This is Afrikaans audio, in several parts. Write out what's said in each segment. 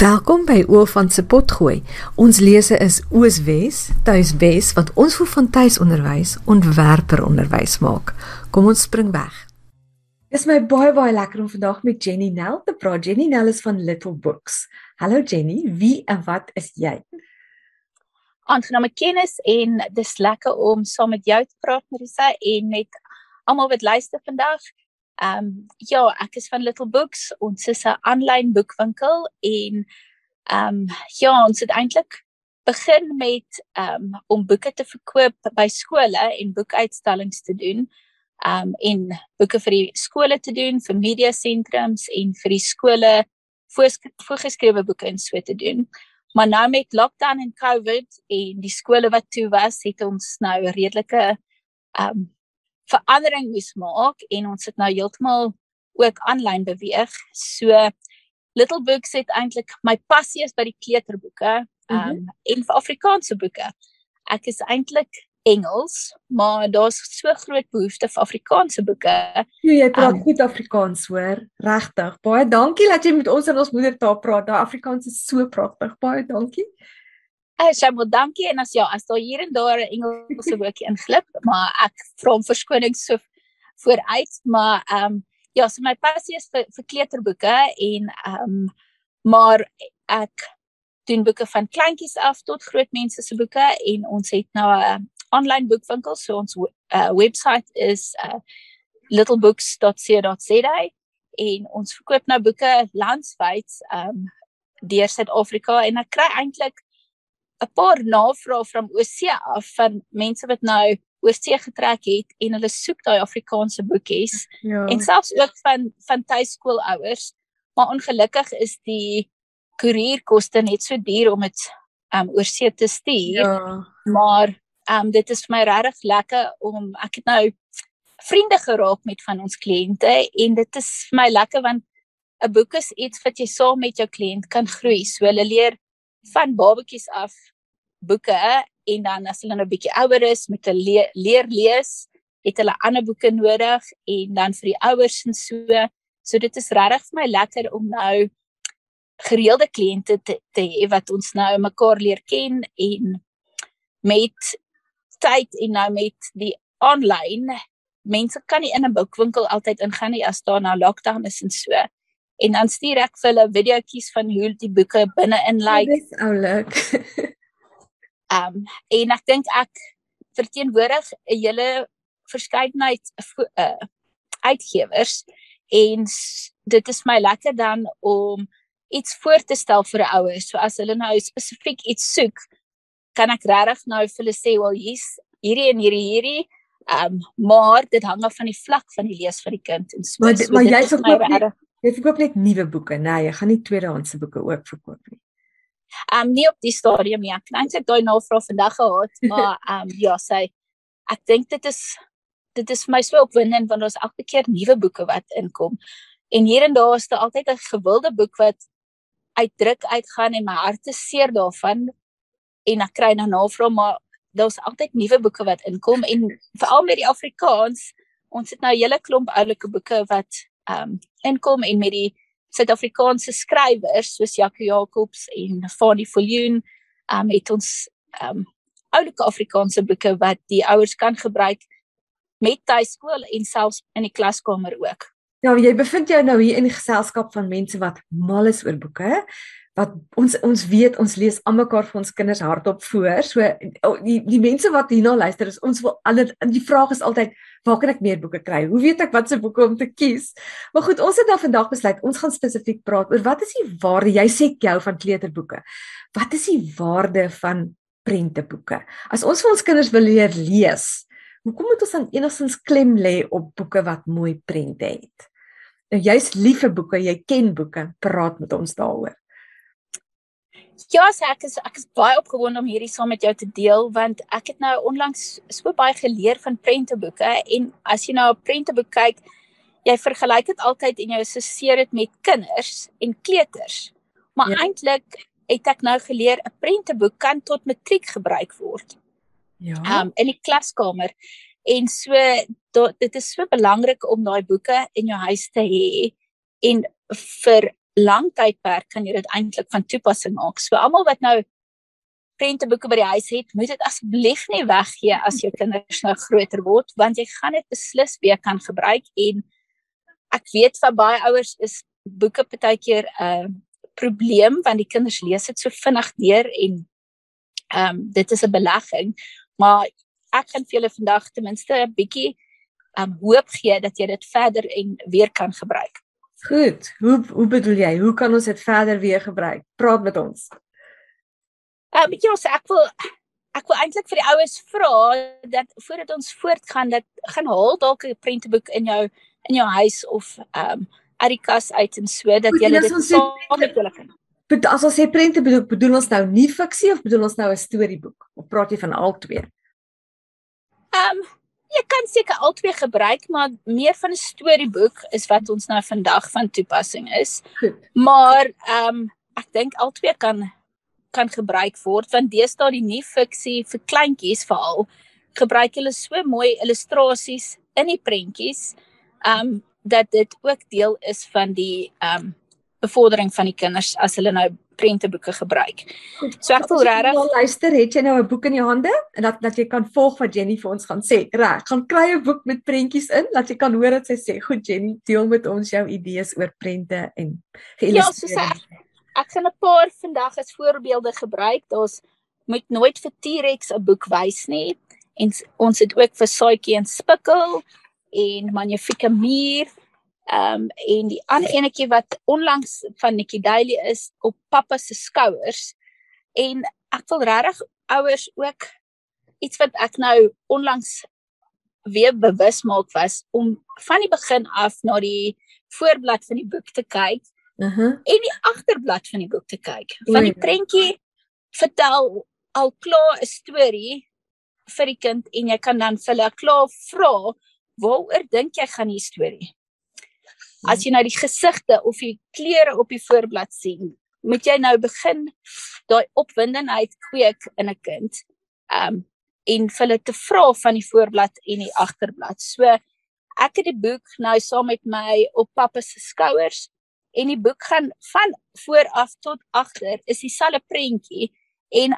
Welkom by Oofan se potgooi. Ons lese is Ooswes, Tuiswes wat ons vir van tuisonderwys ontwerper onderwys maak. Kom ons spring weg. Dis my baie baie lekker om vandag met Jenny Nel te praat. Jenny Nel is van Little Books. Hallo Jenny, wie en wat is jy? Aangename kennis en dis lekker om saam met jou te praat Marisa en met almal wat luister vandag. Ehm um, ja, ek is van Little Books. Ons is 'n aanlyn boekwinkel en ehm um, ja, ons het eintlik begin met ehm um, om boeke te verkoop by skole en boekuitstallings te doen. Ehm um, en boeke vir die skole te doen, vir media sentrums en vir die skole voorgeskrewe boeke en so te doen. Maar nou met lockdown en COVID en die skole wat toe was, het ons nou 'n redelike ehm um, verandering moes maak en ons het nou heeltemal ook aanlyn beweeg. So Little Books het eintlik my passie is by die kleuterboeke um, mm -hmm. en vir Afrikaanse boeke. Ek is eintlik Engels, maar daar's so groot behoefte vir Afrikaanse boeke. Jo, jy praat um, goed Afrikaans, hoor. Regtig. Baie dankie dat jy met ons in ons moedertaal praat. Daai Afrikaans is so pragtig. Baie dankie. Ek maar dankie en as ja, as daar hier en daar 'n Engelse woordjie inglip, maar ek vra om verskoning so vooruit, maar ehm um, ja, so my passie is vir vir kleuterboeke en ehm um, maar ek doen boeke van kleintjies af tot groot mense se boeke en ons het nou 'n aanlyn boekwinkel, so ons uh, webwerf is uh, littlebooks.co.za en ons verkoop nou boeke landwyd ehm um, deur Suid-Afrika en ek kry eintlik 'n paar navrae van oorsee af van mense wat nou oorsee getrek het en hulle soek daai Afrikaanse boekies. Ja. En selfs ook van van tuiskoolouers. Maar ongelukkig is die koerierkoste net so duur om dit um oorsee te stuur. Ja. Maar um dit is vir my regtig lekker om ek het nou vriende geraak met van ons kliënte en dit is vir my lekker want 'n boek is iets wat jy saam met jou kliënt kan groei. So hulle leer van babetjies af boeke en dan as hulle nou 'n bietjie ouer is met 'n le leer lees, het hulle ander boeke nodig en dan vir die ouers en so. So dit is regtig vir my lekker om nou gereelde kliënte te te hê wat ons nou mekaar leer ken en met tyd en nou met die aanlyn mense kan nie in 'n boekwinkel altyd ingaan nie as daar nou lockdown is en so en dan stuur ek vir hulle videoetjies van hoe die boeke binne-in lyk. Like. Dis oulik. Ehm um, en ek dink ek verteenwoordig 'n hele verskeidenheid uh, uitgewers en dit is my lekker dan om iets voor te stel vir 'n ouer. So as hulle nou spesifiek iets soek, kan ek regtig nou vir hulle sê, "Wel, hier's hierdie en hierdie hierdie." Ehm um, maar dit hang af van die vlak van die lees vir die kind en so. Maar, so, maar jy verkoop Jy verkoop net nuwe boeke, nee, jy gaan nie tweedehandse boeke ook verkoop nie. Ehm um, nie op die stadium nie. Ek dink ek daai navraag vandag gehad, maar ehm um, ja, sê ek dink dit is dit is vir my so opwindend want ons elke keer nuwe boeke wat inkom. En hier en daar is daar altyd 'n gewilde boek wat uitdruk uitgaan en my hart is seer daarvan en ek kry nou navraag maar daar's altyd nuwe boeke wat inkom en veral met die Afrikaans ons het nou 'n hele klomp oulike boeke wat ehm um, inkom en met die Suid-Afrikaanse skrywers soos Jacques Jacobs en Fanie Viljoen, um, het ons um, oulike Afrikaanse boeke wat die ouers kan gebruik met tuiskool en selfs in die klaskamer ook. Ja, jy bevind jou nou hier in die geselskap van mense wat mal is oor boeke wat ons ons weet ons lees almekaar vir ons kinders hardop voor. So die die mense wat hierna luister is ons wil alle die vraag is altyd waar kan ek meer boeke kry? Hoe weet ek watse boeke om te kies? Maar goed, ons het nou vandag besluit ons gaan spesifiek praat oor wat is die waarde jy sê jou van kleuterboeke. Wat is die waarde van prenteboeke? As ons vir ons kinders wil leer lees, hoekom moet ons dan enigstens klem lê op boeke wat mooi prente het? Nou jy's lief vir boeke, jy ken boeke, praat met ons daaroor. Ja, so ek is ek is baie opgewonde om hierdie saam met jou te deel want ek het nou onlangs so baie geleer van prenteboeke en as jy nou 'n prenteboek kyk, jy vergelyk dit altyd en jy assosieer dit met kinders en kleuters. Maar ja. eintlik het ek nou geleer 'n prenteboek kan tot matriek gebruik word. Ja. Um in die klaskamer. En so do, dit is so belangrik om daai boeke in jou huis te hê en vir lang tydperk kan jy dit eintlik van toepassing maak. So almal wat nou prenteboeke by die huis het, moet dit asseblief nie weggee as jou kinders nou groter word, want jy gaan dit beslis weer kan gebruik en ek weet van baie ouers is boeke partykeer 'n uh, probleem want die kinders lees dit so vinnig deur en ehm um, dit is 'n belegging, maar ek kan vir julle vandag ten minste 'n bietjie um hoop gee dat jy dit verder en weer kan gebruik. Goed. Hoe hoe bedoel jy? Hoe kan ons dit verder weer gebruik? Praat met ons. Ehm um, ja, ek wil ek wil eintlik vir die oues vra dat voordat ons voortgaan dat gaan haal dalk 'n prenteboek in jou in jou huis of ehm um, uit die kas uit en so dat jy dit saam met hulle kan. Bet as ons sê prenteboek, bedoel ons nou nie fiksie of bedoel ons nou 'n storieboek? Of praat jy van al twee? Ehm um, jy kan seker albei gebruik, maar meer van 'n storieboek is wat ons nou vandag van toepassing is. Goed. Maar ehm um, ek dink albei kan kan gebruik word want deesdae die nuwe fiksie vir kleintjies veral gebruik hulle so mooi illustrasies in die prentjies. Ehm um, dat dit ook deel is van die ehm um, bevordering van die kinders as hulle nou prenteboeke gebruik. So ek wil regtig nou luister, het jy nou 'n boek in jou hande en dat dat jy kan volg wat Jenny vir ons gaan sê. Reg, gaan kry 'n boek met prentjies in, dat jy kan hoor wat sy sê. Goed Jenny, deel met ons jou idees oor prente en geïllustreerde. Ja, ek gaan 'n paar vandag as voorbeelde gebruik. Daar's moet nooit vir T-Rex 'n boek wys nie. En ons het ook vir Saadjie en Spikkel en Magnifieke Muur Ehm um, en die ander enetjie wat onlangs van Nikki Daily is op pappa se skouers. En ek wil regtig ouers ook iets wat ek nou onlangs weer bewus maak was om van die begin af na die voorblad van die boek te kyk. Uh -huh. En die agterblad van die boek te kyk. Van die prentjie vertel al klaar 'n storie vir die kind en jy kan dan vir hulle klaar vra waaroor dink jy gaan die storie? As jy nou die gesigte of die kleure op die voorblad sien, moet jy nou begin daai opwindendheid kweek in 'n kind. Um en vir hulle te vra van die voorblad en die agterblad. So ek het die boek nou saam met my op pappa se skouers en die boek gaan van voor af tot agter is dieselfde prentjie en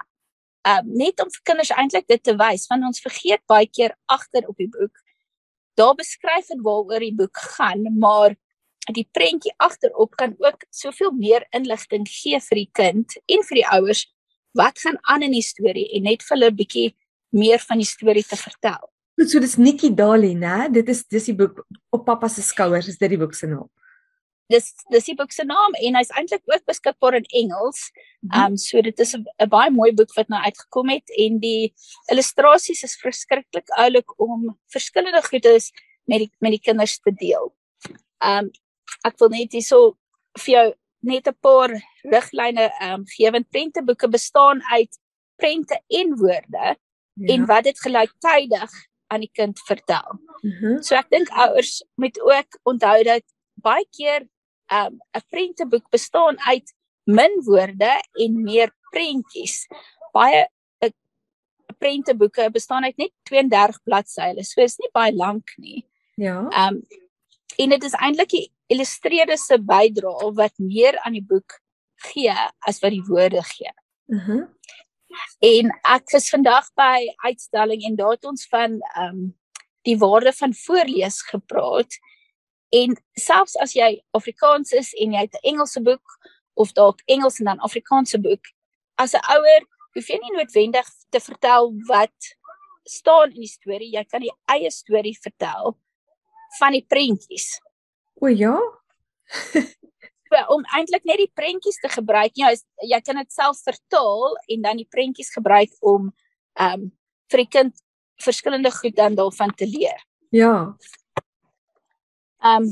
um net om vir kinders eintlik dit te wys want ons vergeet baie keer agter op die boek. Daar beskryf dit waaroor die boek gaan, maar die prentjie agterop kan ook soveel meer inligting gee vir die kind en vir die ouers wat gaan aan in die storie en net vir hulle 'n bietjie meer van die storie te vertel. Goed, so dis Nikki Dali, né? Dit is dis die boek op pappa se skouers, is dit die boek se naam. Dis dis die boek se naam en hy's eintlik ook beskikbaar in Engels. Mhm. Ehm um, so dit is 'n baie mooi boek wat nou uitgekom het en die illustrasies is verskriklik oulik om verskillende goedes met die met die kinders te deel. Ehm um, ek wil net hierso vir jou net 'n paar riglyne ehm um, gee want prenteboeke bestaan uit prente en woorde ja. en wat dit gelyktydig aan die kind vertel. Mm -hmm. So ek dink ouers moet ook onthou dat baie keer ehm um, 'n prenteboek bestaan uit min woorde en meer prentjies. Baie eh, prenteboeke bestaan uit net 32 bladsye. So is nie baie lank nie. Ja. Ehm um, en dit is eintlik die illustreerde se bydrae wat meer aan die boek gee as wat die woorde gee. Mhm. Mm en ek was vandag by uitstalling en daar het ons van ehm um, die waarde van voorlees gepraat. En selfs as jy Afrikaans is en jy het 'n Engelse boek of dalk Engels en dan Afrikaanse boek, as 'n ouer hoef jy nie noodwendig te vertel wat staan in die storie, jy kan die eie storie vertel van die prentjies. O ja. om eintlik net die prentjies te gebruik. Ja, jy kan dit self vertaal en dan die prentjies gebruik om ehm um, vir die kind verskillende goed dan daarvan te leer. Ja. Ehm um,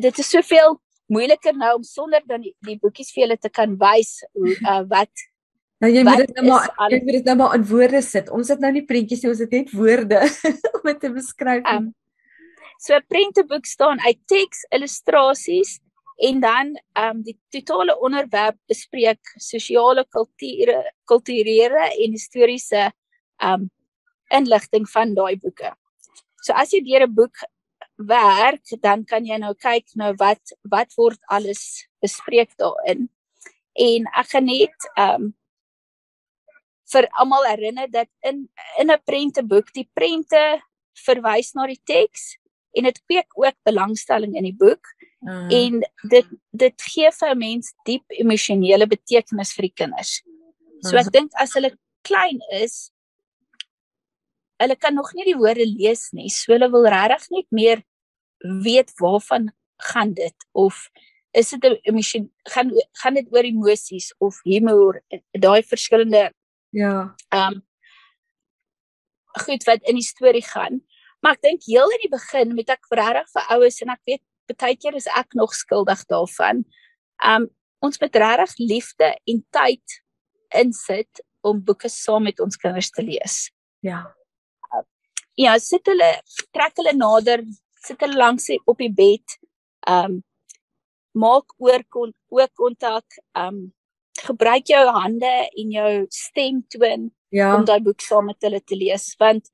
dit is soveel moeiliker nou om sonder dan die, die boekies vir julle te kan wys hoe uh, wat Nou jy moet dit nou maar jy moet dit nou maar in woorde sit. Ons het nou nie prentjies nie, ons het net woorde om dit te beskryf. Um, So 'n prenteboek staan uit teks, illustrasies en dan ehm um, die totale onderwerp bespreek sosiale kulture, kulturele en historiese ehm um, inligting van daai boeke. So as jy deur 'n boek werk, dan kan jy nou kyk nou wat wat word alles bespreek daarin. En ek geniet ehm um, vir almal herinner dat in in 'n prenteboek die prente verwys na die teks en dit kweek ook belangstelling in die boek mm. en dit dit gee vir 'n mens diep emosionele betekenis vir die kinders. So ek dink as hulle klein is hulle kan nog nie die woorde lees nie. So hulle wil regtig net meer weet waarvan gaan dit of is dit 'n emosie gaan gaan dit oor emosies of humor daai verskillende ja ehm um, goed wat in die storie gaan maar ek dink heel in die begin met ek regtig vir oues en ek weet baie keer is ek nog skuldig daarvan um, ons moet regtig liefde en tyd insit om boeke saam met ons kinders te lees ja uh, ja sit hulle trek hulle nader sit hulle langs op die bed um, maak oor kon ook kontak. Um gebruik jou hande en jou stem toon ja. om daai boek saam met hulle te lees want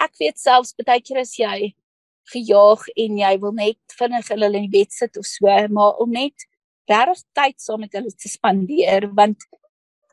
ek weet selfs baie keer as jy gejaag en jy wil net vinnig hulle in die bed sit of so maar om net regtig tyd saam met hulle te spandeer want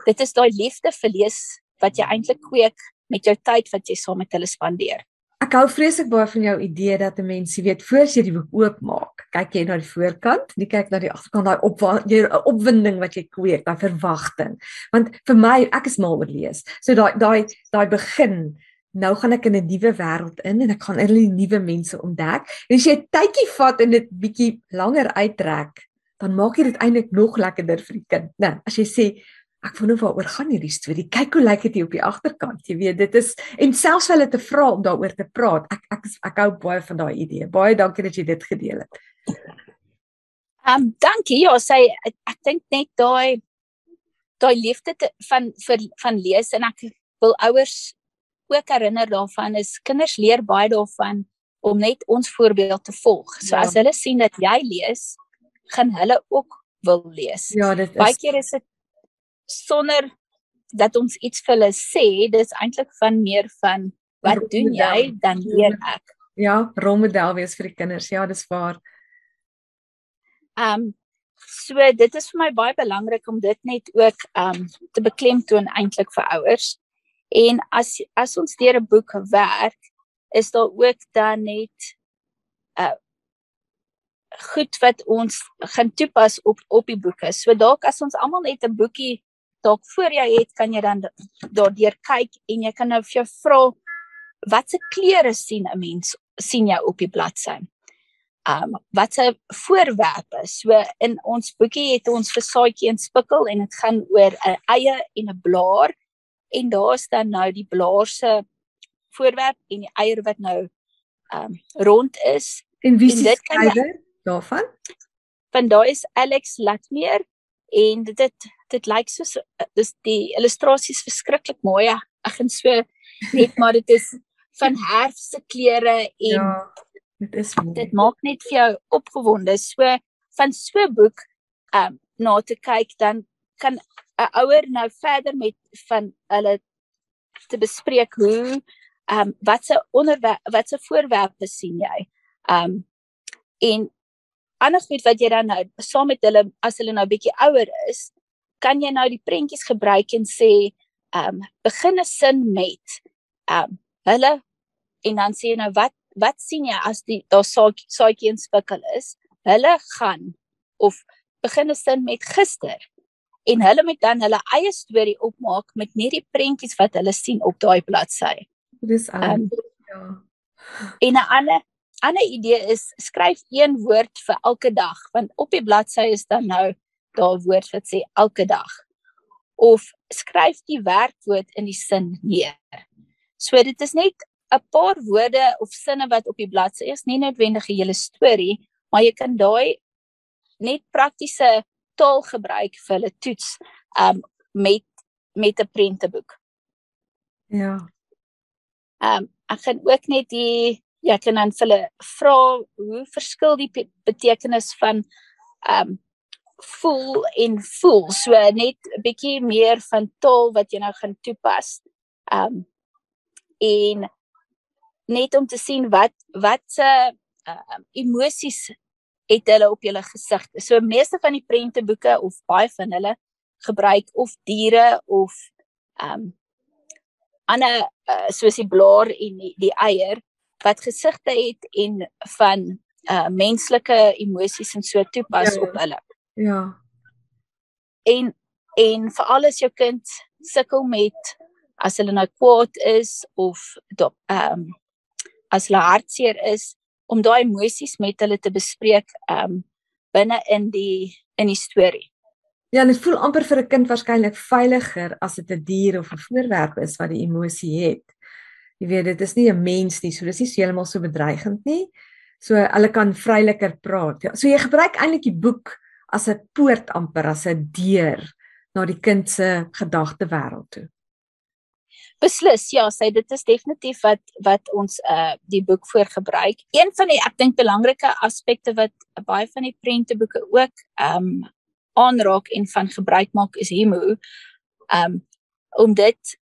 dit is daai liefde vir lees wat jy eintlik kweek met jou tyd wat jy saam met hulle spandeer. Ek hou vreeslik baie van jou idee dat 'n mens, jy weet, voor jy die boek oopmaak, kyk jy na die voorkant, nie kyk na die agterkant, daai op jy opwinding wat jy kweek, daai verwagting. Want vir my, ek is mal oor lees. So daai daai daai begin, nou gaan ek in 'n nuwe wêreld in en ek gaan al die nuwe mense ontdek. En as jy tydjie vat en dit bietjie langer uittrek, dan maak jy dit eintlik nog lekkerder vir die kind. Nou, as jy sê, ek wonder waaroor gaan hierdie storie. Kyk hoe lyk dit op die agterkant. Jy weet, dit is en selfs hulle te vra om daaroor te praat. Ek ek ek hou baie van daai idee. Baie dankie dat jy dit gedeel het. Ehm um, dankie. Ja, sê ek, ek dink net daai daai liefde te, van vir van lees en ek wil ouers ook herinner daarvan is kinders leer baie daarvan om net ons voorbeeld te volg. So ja. as hulle sien dat jy lees, gaan hulle ook wil lees. Ja, dit is Baie keer is dit sonder dat ons iets vir hulle sê, dis eintlik van meer van wat doen jy dan leer ek. Ja, rolmodel wees vir die kinders. Ja, dis waar. Ehm um, so dit is vir my baie belangrik om dit net ook ehm um, te beklemtoon eintlik vir ouers. En as as ons deur 'n boek werk, is daar ook dan net uh goed wat ons gaan toepas op op die boeke. So dalk as ons almal net 'n boekie dalk voor jou het, kan jy dan daardeur kyk en jy kan nou vir jou vra watse kleure sien 'n mens sien jy op die bladsy. Um watse voorwerpe. So in ons boekie het ons vir saadjie en spikkel en dit gaan oor 'n eie en 'n blaar en daar's dan nou die blaar se voorwerp en die eier wat nou um rond is. En wie se skrywer daarvan? Van daai is Alex Latmeer en dit het dit lyk soos eh, dis die illustrasies verskriklik mooi. Ek gaan so net maar dit is van herfse kleure en ja, dit is mooi. Dit maak net vir jou opgewonde. So van so 'n boek um na te kyk dan kan 'n ouer nou verder met van hulle te bespreek hoe um watse onderwerp watse voorwerpe sien jy. Um en ander goed wat jy dan nou saam met hulle as hulle nou bietjie ouer is, kan jy nou die prentjies gebruik en sê ehm um, begin 'n sin met ehm um, hulle en dan sê jy nou wat wat sien jy as die daar saadjie saadjie inspikkel is hulle gaan of begin 'n sin met gister en hulle moet dan hulle eie storie opmaak met net die prentjies wat hulle sien op daai bladsy. Dis um, ja. En 'n ander ander idee is skryf een woord vir elke dag want op die bladsy is dan nou daar woord wat sê elke dag of skryf die werkwoord in die sin neer. So dit is net 'n paar woorde of sinne wat op die bladsy is, nie noodwendig 'n hele storie, maar jy kan daai net praktiese taal gebruik vir hulle toets um met met 'n prenteboek. Ja. Um ek gaan ook net die jy kan dan vir hulle vra hoe verskil die betekenis van um voel en voel. So net 'n bietjie meer van taal wat jy nou gaan toepas. Um en net om te sien wat wat se uh emosies het hulle op julle gesigte. So meeste van die prenteboeke of baie van hulle gebruik of diere of um ander uh, soos die blaar en die, die eier wat gesigte het en van uh menslike emosies en so toepas ja, op hulle. Ja. En en veral as jou kind sukkel met as hulle nou kwaad is of ehm um, as hulle hartseer is om daai emosies met hulle te bespreek um, binne in die in die storie. Ja, dit voel amper vir 'n kind waarskynlik veiliger as dit 'n dier of 'n voorwerp is wat die emosie het. Jy weet, dit is nie 'n mens nie, so dis nie heeltemal so bedreigend nie. So hulle kan vryliker praat. Ja, so jy gebruik eintlik die boek as 'n poort amper as 'n deur na die kind se gedagtewêreld toe. Beslis, ja, sê dit is definitief wat wat ons uh die boek voor gebruik. Een van die ek dink belangrike aspekte wat baie van die prenteboeke ook um aanraak en van gebruik maak is hemo. Um om dit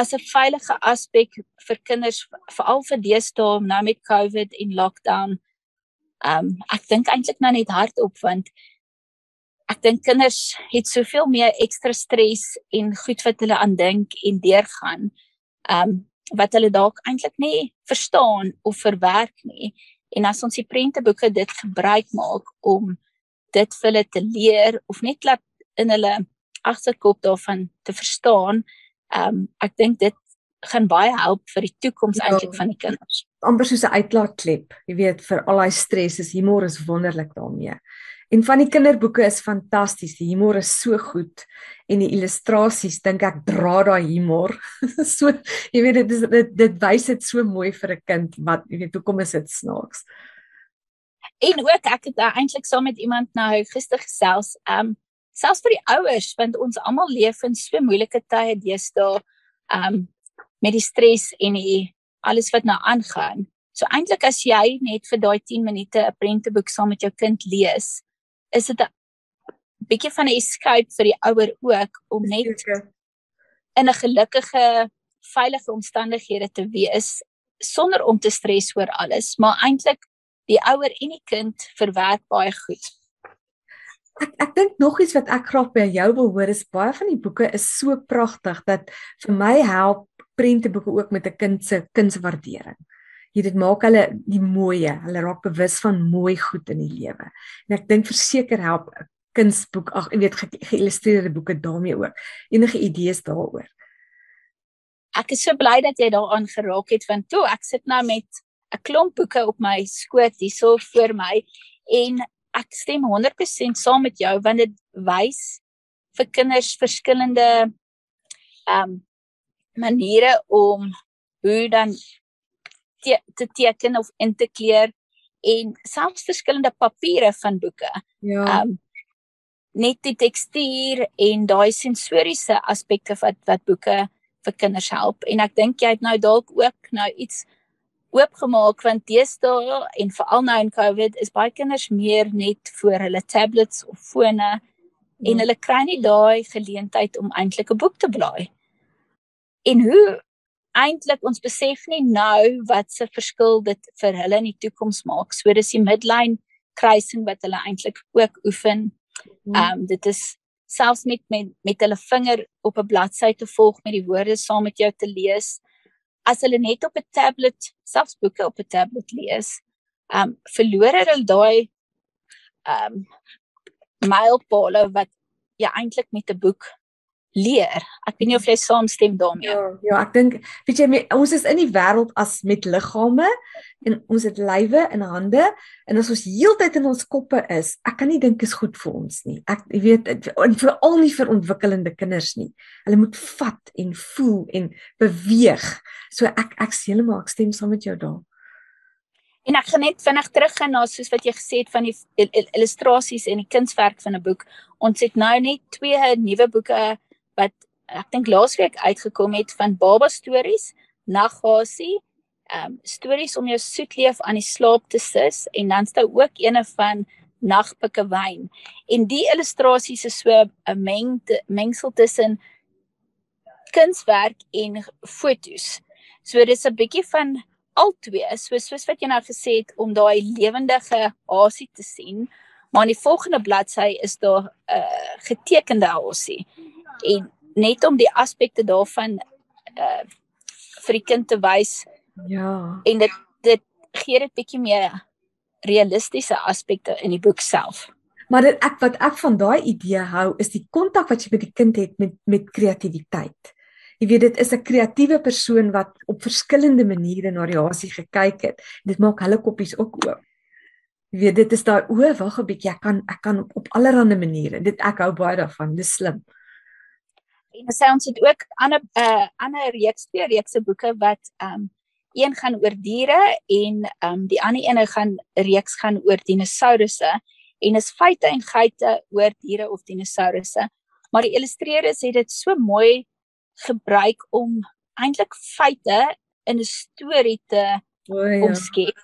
as 'n veilige aspek vir kinders veral vir deesdae nou met COVID en lockdown. Um ek dink eintlik nou net hardop want ek dink kinders het soveel meer ekstra stres en goed wat hulle aan dink en deurgaan. Um wat hulle dalk eintlik nie verstaan of verwerk nie. En as ons die prenteboeke dit gebruik maak om dit vir hulle te leer of net laat in hulle agterkop daarvan te verstaan, um ek dink dit gaan baie help vir die toekoms ja, eintlik van die kinders. amper soos 'n uitlaatklep, jy weet, vir al daai stres is humor is wonderlik daarmee. En van die kinderboeke is fantasties. Die humor is so goed en die illustrasies dink ek dra daai humor. so jy weet dit is dit dit wys dit so mooi vir 'n kind wat jy weet hoekom is dit snaaks. En ook ek het eintlik saam met iemand nou gister gesels, ehm um, selfs vir die ouers want ons almal leef in so moeilike tye deesdae, ehm um, met die stres en die alles wat nou aangaan. So eintlik as jy net vir daai 10 minute 'n prenteboek saam met jou kind lees, is dit 'n bietjie van 'n escape vir die ouer ook om net in 'n gelukkige veilige omstandighede te wees sonder om te stres oor alles, maar eintlik die ouer en die kind verwerk baie goed. Ek ek dink nog iets wat ek graag by jou wil hoor is baie van die boeke is so pragtig dat vir my help prenteboeke ook met 'n kind se kunswaardering dit maak hulle die mooie, hulle raak bewus van mooi goed in die lewe. En ek dink verseker help 'n kunsboek, ag, jy weet geïllustreerde boeke daarmee ook. Enige idees daaroor? Ek is so bly dat jy daaraan geraak het want toe ek sit nou met 'n klomp boeke op my skoot hierso voor my en ek stem 100% saam met jou want dit wys vir kinders verskillende ehm um, maniere om hoe dan te, te teken of in te kleur en selfs verskillende papiere van boeke. Ja. Um net die tekstuur en daai sensoriese aspekte wat wat boeke vir kinders help en ek dink jy het nou dalk ook nou iets oopgemaak want deesdae en veral nou in Covid is baie kinders meer net voor hulle tablets of fone ja. en hulle kry nie daai geleentheid om eintlik 'n boek te blaai. En hoe eintlik ons besef nie nou wat se verskil dit vir hulle in die toekoms maak. So dis die midline kruising wat hulle eintlik ook oefen. Mhm. Ehm um, dit is selfs met met met hulle vinger op 'n bladsy te volg met die woorde saam met jou te lees. As hulle net op 'n tablet selfs boeke op 'n tablet lees, ehm um, verloor hulle daai ehm um, mylpale wat jy eintlik met 'n boek leer. Ek weet nie of jy saamstem daarmee. Ja, ja, ek dink weet jy ons is in die wêreld as met liggame en ons het lywe en hande en as ons heeltyd in ons koppe is, ek kan nie dink is goed vir ons nie. Ek jy weet en veral nie vir ontwikkelende kinders nie. Hulle moet vat en voel en beweeg. So ek ek sê heeltemal ek stem saam met jou daar. En ek gaan net vinnig teruggaan na soos wat jy gesê het van die illustrasies en die kunswerk van 'n boek. Ons het nou net twee nuwe boeke wat ek dink laasweek uitgekom het van baba stories, naggasie, ehm um, stories om jou soetleef aan die slaap te sis en dan stou ook ene van nagpikke wyn. En die illustrasies is so 'n meng mengsel tussen kunswerk en fotos. So dis 'n bietjie van albei soos soos wat jy nou gesê het om daai lewendige hasie te sien maar in die volgende bladsy is daar 'n uh, getekende hasie en net om die aspekte daarvan uh vir die kind te wys ja en dit dit gee dit bietjie meer realistiese aspekte in die boek self maar dit ek wat ek van daai idee hou is die kontak wat jy met die kind het met met kreatiwiteit Jy weet dit is 'n kreatiewe persoon wat op verskillende maniere na die hasie gekyk het. Dit maak hulle koppies ook oop. Jy weet dit is daai o, wag 'n bietjie, ek kan ek kan op, op allerlei maniere. Dit ek hou baie daarvan. Dis slim. En sê ons het ook ander 'n uh, ander reeks twee reekse boeke wat um een gaan oor diere en um die ander een gaan reeks gaan oor dinosourusse en is feite en geite oor diere of dinosourusse. Maar die illustreerders het dit so mooi gebruik om eintlik feite in 'n storie te o, ja. omskep.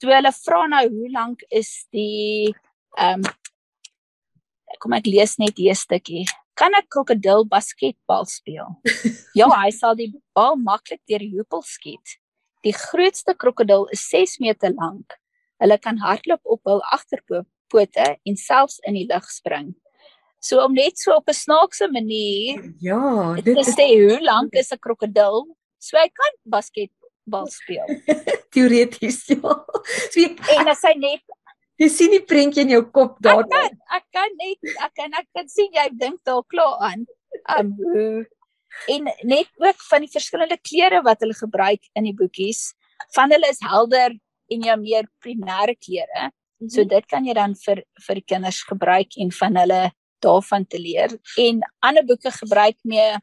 So hulle vra nou hoe lank is die ehm um, kom ek lees net hier 'n stukkie. Kan 'n krokodil basketbal speel? ja, hy sal die bal maklik deur die hoepel skiet. Die grootste krokodil is 6 meter lank. Hulle kan hardloop op hul agterpote en selfs in die lug spring. So om net so op 'n snaakse manier Ja, dit is sê hoe lank is 'n krokodil? So hy kan basketbal speel. Teoreties ja. So jy, en as hy net jy sien die prentjie in jou kop daar. Ek kan, ek kan net ek kan ek kan sien jy dink daar klaar aan. Um, en net ook van die verskillende kleure wat hulle gebruik in die boekies. Van hulle is helder en jou meer primêre kleure. So dit kan jy dan vir vir die kinders gebruik en van hulle daarvan te leer en ander boeke gebruik mee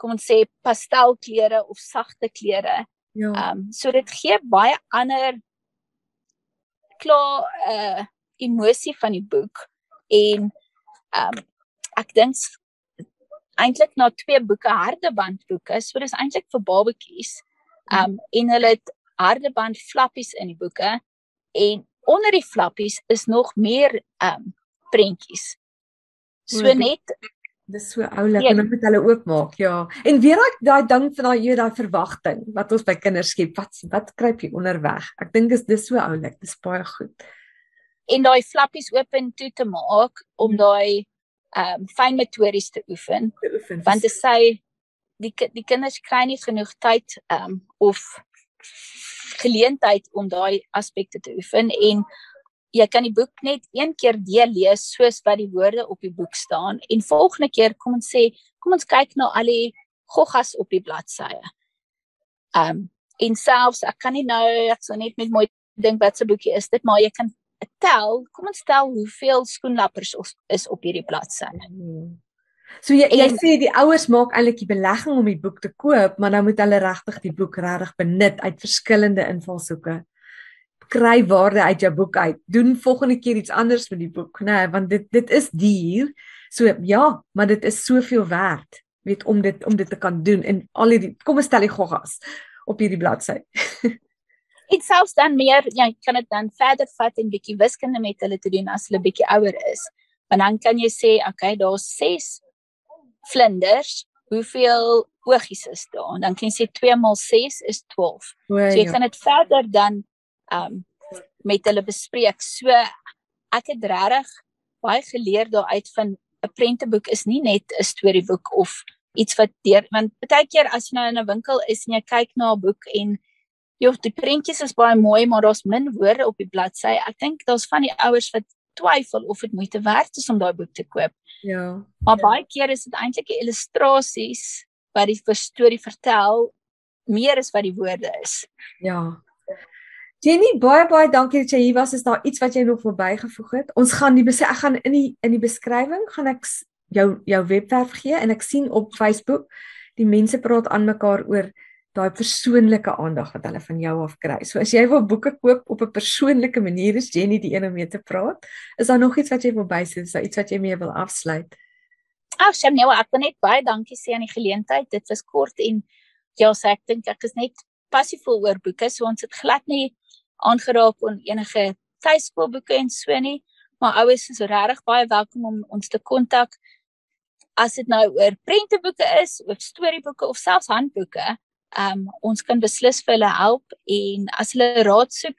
kom ons sê pastelkleure of sagte kleure. Ja. Ehm um, so dit gee baie ander klaar 'n uh, emosie van die boek en ehm um, ek dink eintlik na twee boeke hardebandboeke, so dis eintlik vir babatjies. Ehm um, en hulle het hardeband flappies in die boeke en onder die flappies is nog meer ehm um, prentjies. So net dis so oulik en dan moet hulle oopmaak, ja. En weer daai daai ding van daai jy daai verwagting wat ons by kinders skep. Wat wat kruip jy onderweg? Ek dink is dis so oulik. Dis baie goed. En daai flappies oop en toe te maak om ja. daai ehm um, fyn motories te oefen. Te oefen. Want dit sê die die kinders kry nie genoeg tyd ehm um, of geleentheid om daai aspekte te oefen en jy kan die boek net een keer deel lees soos wat die woorde op die boek staan en volgende keer kom ons sê kom ons kyk na al die goggas op die bladsye. Um en selfs ek kan nie nou ek sou net met mooi dink wat se boekie is dit maar jy kan tel kom ons tel hoeveel skoenlappers is op hierdie bladsy. So jy jy en, sê die ouers maak eintlik die belegging om die boek te koop maar nou moet hulle regtig die boek regtig benut uit verskillende invalshoeke kry waarde uit jou boek uit. Doen volgende keer iets anders met die boek, nê, nee, want dit dit is duur. So ja, maar dit is soveel werd, weet om dit om dit te kan doen en al hierdie kom ons stel die goggas op hierdie bladsy. Dit selfs dan meer, jy ja, kan dit dan verder vat en bietjie wiskunde met hulle te doen as hulle bietjie ouer is. Want dan kan jy sê, okay, daar's 6 vlinders, hoeveel oogies is daar? En dan kan jy sê 2 x 6 is 12. O, so jy ja. kan dit verder dan um met hulle bespreek. So ek het regtig baie geleer daaruit van 'n prenteboek is nie net 'n storieboek of iets wat deur want baie keer as jy nou in 'n winkel is en jy kyk na 'n boek en joh die prentjies is baie mooi maar daar's min woorde op die bladsy. Ek dink daar's van die ouers wat twyfel of dit moeite werd is om daai boek te koop. Ja. Maar ja. baie keer is dit eintlik illustrasies wat die storie vertel meer as wat die woorde is. Ja. Jenny, baie baie dankie dat jy hier was. Is daar iets wat jy nog wil bygevoeg het? Ons gaan die ek gaan in die in die beskrywing gaan ek jou jou webwerf gee en ek sien op Facebook die mense praat aan mekaar oor daai persoonlike aandag wat hulle van jou af kry. So as jy wil boeke koop op 'n persoonlike manier, is Jenny die een om mee te praat. Is daar nog iets wat jy wil bysit? Is daar iets wat jy mee wil afsluit? Ag, Shamnewa, ek wil net baie dankie sê aan die geleentheid. Dit was kort en ja, so ek dink ek is net passievol oor boeke, so ons het glad nie aangeraak aan enige tuiskoolboeke en so nie, maar ouers is regtig baie welkom om ons te kontak as dit nou oor prenteboeke is, of storieboeke of selfs handboeke. um ons kan beslis vir hulle help en as hulle raad soek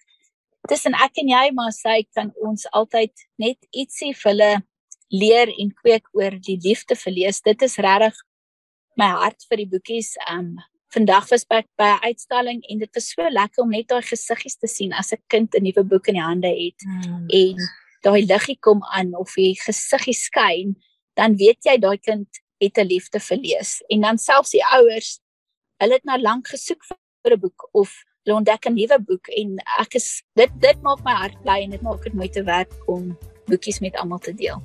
tussen ek en jy maar sy kan ons altyd net ietsie vir hulle leer en kweek oor die liefde vir lees. Dit is regtig my hart vir die boekies. Um vandag was ek by 'n uitstalling en dit was so lekker om net daai gesiggies te sien as 'n kind 'n nuwe boek in die hande het mm. en daai liggie kom aan of die gesiggie skyn, dan weet jy daai kind het 'n liefde vir lees. En dan selfs die ouers, hulle het nou lank gesoek vir 'n boek of hulle ontdek 'n nuwe boek en ek is dit dit maak my hart bly en dit maak dit moeite werd om boekies met almal te deel.